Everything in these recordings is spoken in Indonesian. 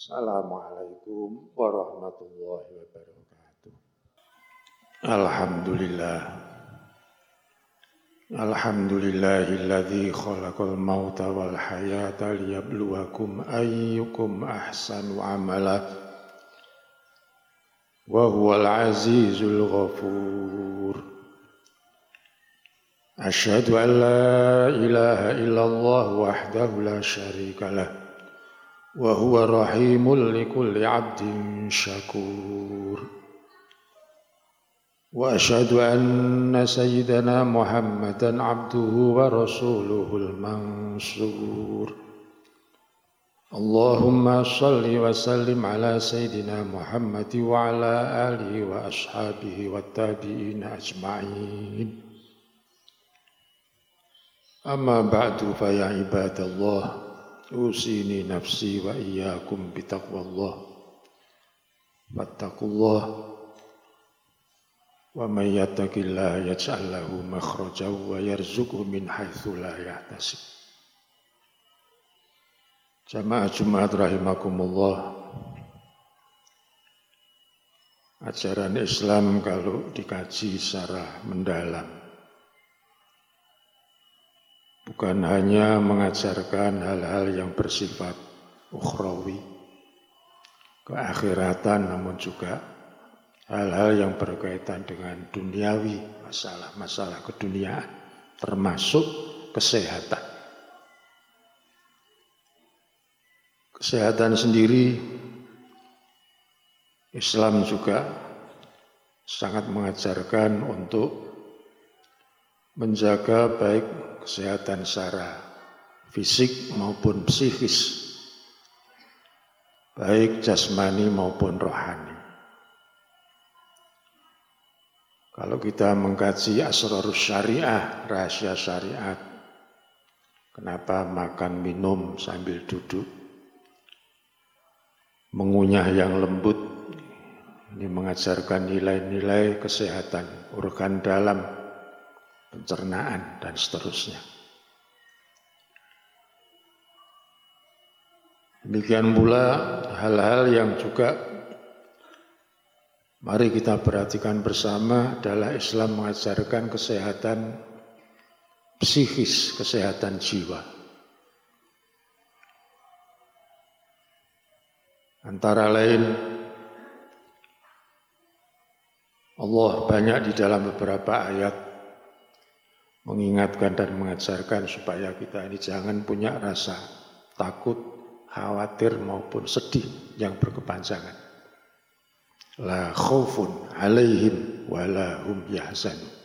Assalamualaikum warahmatullahi wabarakatuh. Alhamdulillah. Alhamdulillahilladzi khalaqal mauta wal hayata liyabluwakum ayyukum ahsanu amala. Wa huwal azizul ghafur. Asyhadu an la ilaha illallah wahdahu la syarika lah. وهو رحيم لكل عبد شكور. وأشهد أن سيدنا محمدا عبده ورسوله المنصور. اللهم صل وسلم على سيدنا محمد وعلى آله وأصحابه والتابعين أجمعين. أما بعد فيا عباد الله usini nafsi wa iyyakum bitaqwallah. Wattaqullah wa may yattaqillaha yaj'al lahu makhrajan wa yarzuqhu min haitsu la yahtasib. Jamaah Jumat rahimakumullah. Ajaran Islam kalau dikaji secara mendalam bukan hanya mengajarkan hal-hal yang bersifat ukhrawi, keakhiratan, namun juga hal-hal yang berkaitan dengan duniawi, masalah-masalah keduniaan, termasuk kesehatan. Kesehatan sendiri, Islam juga sangat mengajarkan untuk menjaga baik kesehatan secara fisik maupun psikis, baik jasmani maupun rohani. Kalau kita mengkaji asrarus syariah, rahasia syariat, kenapa makan minum sambil duduk, mengunyah yang lembut, ini mengajarkan nilai-nilai kesehatan organ dalam, pencernaan, dan seterusnya. Demikian pula hal-hal yang juga mari kita perhatikan bersama adalah Islam mengajarkan kesehatan psikis, kesehatan jiwa. Antara lain Allah banyak di dalam beberapa ayat mengingatkan dan mengajarkan supaya kita ini jangan punya rasa takut, khawatir maupun sedih yang berkepanjangan. La khaufun alaihim wa la hum yahzanun.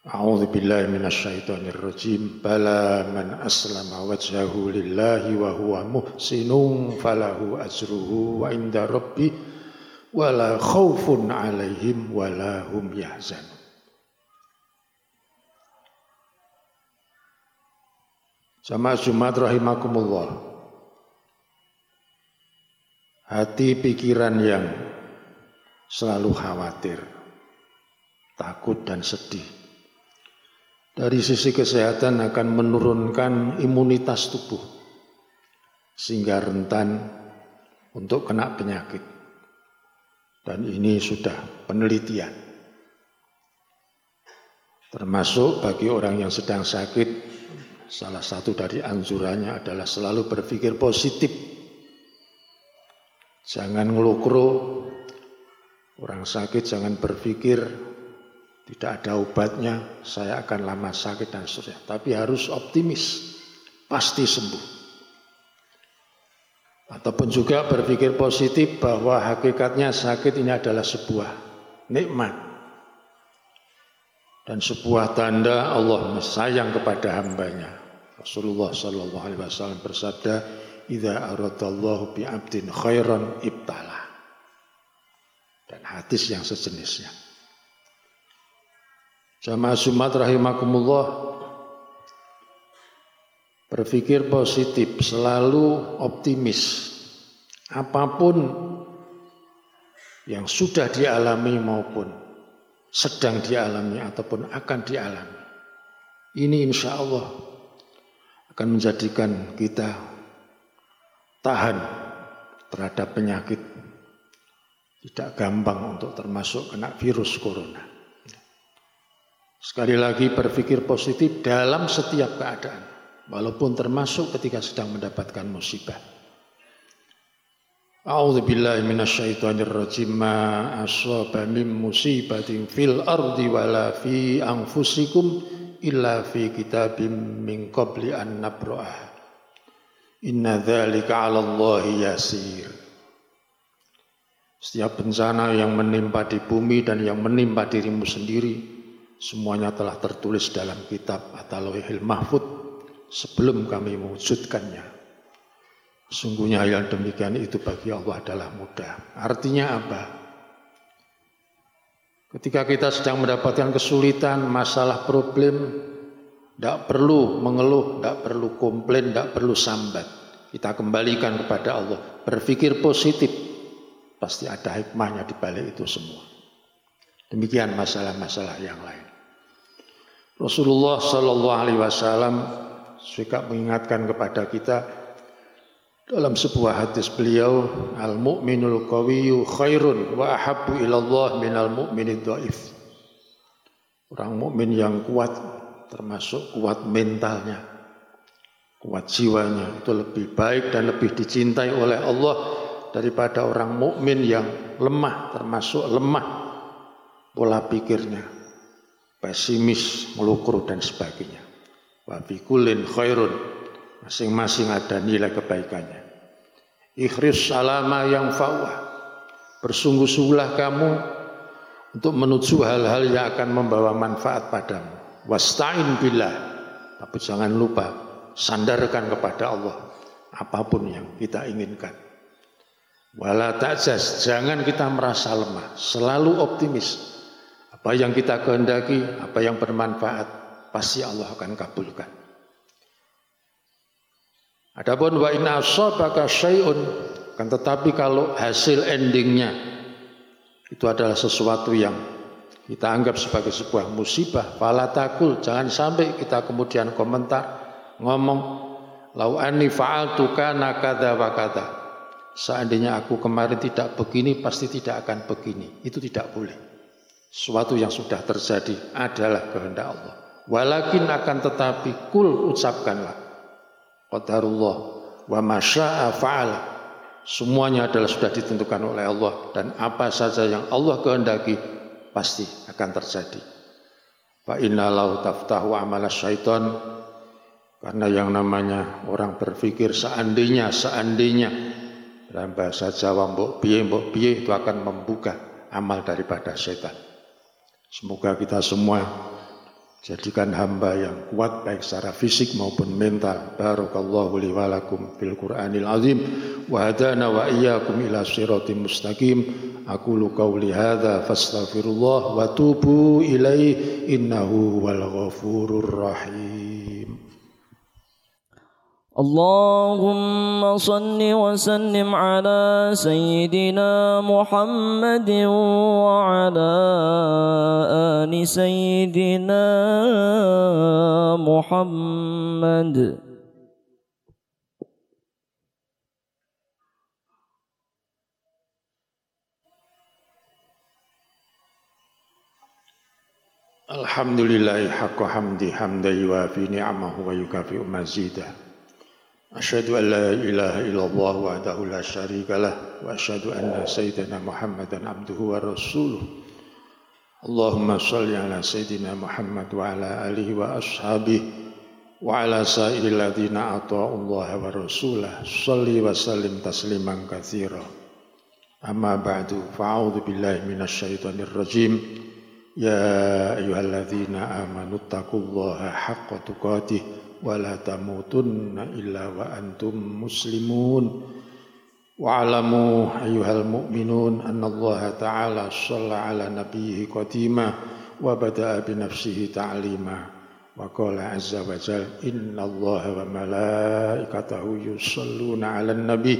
A'udzu billahi minasyaitonir rajim. Bala man aslama wajhahu lillahi wa huwa muhsinun falahu ajruhu wa inda rabbi wala khaufun alaihim wala hum yahzanun. Sama Jumat rahimakumullah. Hati pikiran yang selalu khawatir, takut dan sedih. Dari sisi kesehatan akan menurunkan imunitas tubuh sehingga rentan untuk kena penyakit. Dan ini sudah penelitian. Termasuk bagi orang yang sedang sakit Salah satu dari anjurannya adalah selalu berpikir positif. Jangan ngelukro, orang sakit jangan berpikir tidak ada obatnya, saya akan lama sakit dan seterusnya. Tapi harus optimis, pasti sembuh. Ataupun juga berpikir positif bahwa hakikatnya sakit ini adalah sebuah nikmat. Dan sebuah tanda Allah sayang kepada hambanya. Rasulullah Shallallahu Alaihi Wasallam bersabda, "Idza aradallahu bi abdin khairan ibtala." Dan hadis yang sejenisnya. Jamaah Jumat rahimakumullah berpikir positif, selalu optimis. Apa pun yang sudah dialami maupun sedang dialami ataupun akan dialami. Ini insya Allah akan menjadikan kita tahan terhadap penyakit. Tidak gampang untuk termasuk kena virus corona. Sekali lagi berpikir positif dalam setiap keadaan. Walaupun termasuk ketika sedang mendapatkan musibah. A'udzu billahi minasyaitonir rajim ma asaba min musibatin fil ardi wala fi anfusikum illa fi kitabim min qabli an nabra'ah. Inna dzalika 'ala Allah yasir. Setiap bencana yang menimpa di bumi dan yang menimpa dirimu sendiri semuanya telah tertulis dalam kitab atau Lauhil Mahfud sebelum kami mewujudkannya Sungguhnya yang demikian itu bagi Allah adalah mudah. Artinya apa? Ketika kita sedang mendapatkan kesulitan, masalah problem, tidak perlu mengeluh, tidak perlu komplain, tidak perlu sambat. Kita kembalikan kepada Allah. Berpikir positif, pasti ada hikmahnya di balik itu semua. Demikian masalah-masalah yang lain. Rasulullah Shallallahu Alaihi Wasallam suka mengingatkan kepada kita dalam sebuah hadis beliau, al-mu'minul qawiyyu khairun wa ahabbu ilallah minal mu'minid dhaif. Orang mukmin yang kuat termasuk kuat mentalnya, kuat jiwanya itu lebih baik dan lebih dicintai oleh Allah daripada orang mukmin yang lemah termasuk lemah pola pikirnya, pesimis, melukur dan sebagainya. Wa khairun masing-masing ada nilai kebaikannya. Ikhris salama yang fawah. Bersungguh-sungguhlah kamu untuk menuju hal-hal yang akan membawa manfaat padamu. Wasta'in billah. Tapi jangan lupa sandarkan kepada Allah apa pun yang kita inginkan. Wala ta'jaz, jangan kita merasa lemah, selalu optimis. Apa yang kita kehendaki, apa yang bermanfaat, pasti Allah akan kabulkan. Adapun wa in asabaka syai'un kan tetapi kalau hasil endingnya itu adalah sesuatu yang kita anggap sebagai sebuah musibah, fala takul, jangan sampai kita kemudian komentar ngomong lau anni fa'altu kana kadza wa kadza. Seandainya aku kemarin tidak begini pasti tidak akan begini. Itu tidak boleh. Sesuatu yang sudah terjadi adalah kehendak Allah. Walakin akan tetapi kul ucapkanlah qadarullah wa masya'a fa'ala. Semuanya adalah sudah ditentukan oleh Allah dan apa saja yang Allah kehendaki pasti akan terjadi. Fa innalau taftahu amala syaitan karena yang namanya orang berpikir seandainya seandainya dalam bahasa Jawa mbok piye mbok piye itu akan membuka amal daripada setan. Semoga kita semua Jadikan hamba yang kuat baik secara fisik maupun mental. Barakallahu li wa lakum fil Qur'anil azim wa hadana wa iyyakum ila siratim mustaqim. Aqulu qawli hadza fastaghfirullah wa tubu ilaihi innahu wal ghafurur rahim. اللهم صل وسلم على سيدنا محمد وعلى آل سيدنا محمد. الحمد لله حق حمدي حمدا يوافي نعمه ويكافئ مزيده. أشهد أن لا إله إلا الله وحده لا شريك له وأشهد أن سيدنا محمدا عبده ورسوله. اللهم صل على سيدنا محمد وعلى آله وأصحابه وعلى سائر الذين أطاعوا الله ورسوله. صل وسلم تسليما كثيرا. أما بعد فأعوذ بالله من الشيطان الرجيم. يا أيها الذين آمنوا اتقوا الله حق تقاته ولا تموتن إلا وأنتم مسلمون. واعلموا أيها المؤمنون أن الله تعالى صلى على نبيه قديما وبدأ بنفسه تعليما. وقال عز وجل إن الله وملائكته يصلون على النبي.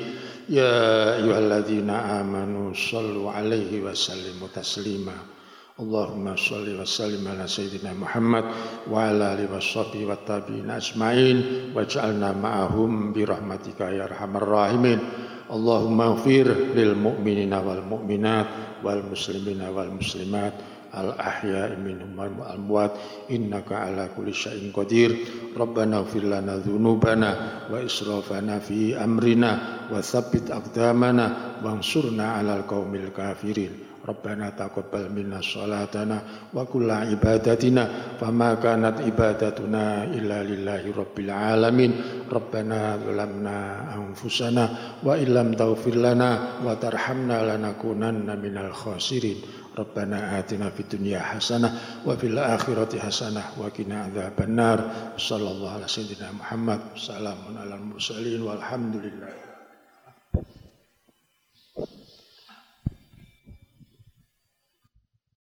يا أيها الذين آمنوا صلوا عليه وسلموا تسليما. اللهم صل وسلم على سيدنا محمد وعلى آله وصحبه والتابعين أجمعين واجعلنا معهم برحمتك يا أرحم الراحمين. اللهم اغفر للمؤمنين والمؤمنات والمسلمين والمسلمات الأحياء منهم والأموات إنك على كل شيء قدير. ربنا اغفر لنا ذنوبنا وإسرافنا في أمرنا وثبت أقدامنا وانصرنا على القوم الكافرين. Rabbana taqabbal minna salatana wa kulla ibadatina fama kanat ibadatuna illa lillahi rabbil alamin Rabbana zalamna anfusana wa illam taghfir lana wa tarhamna lanakunanna minal khasirin Rabbana atina fid dunya hasanah wa fil akhirati hasana wa qina adzabannar sallallahu alaihi wasallam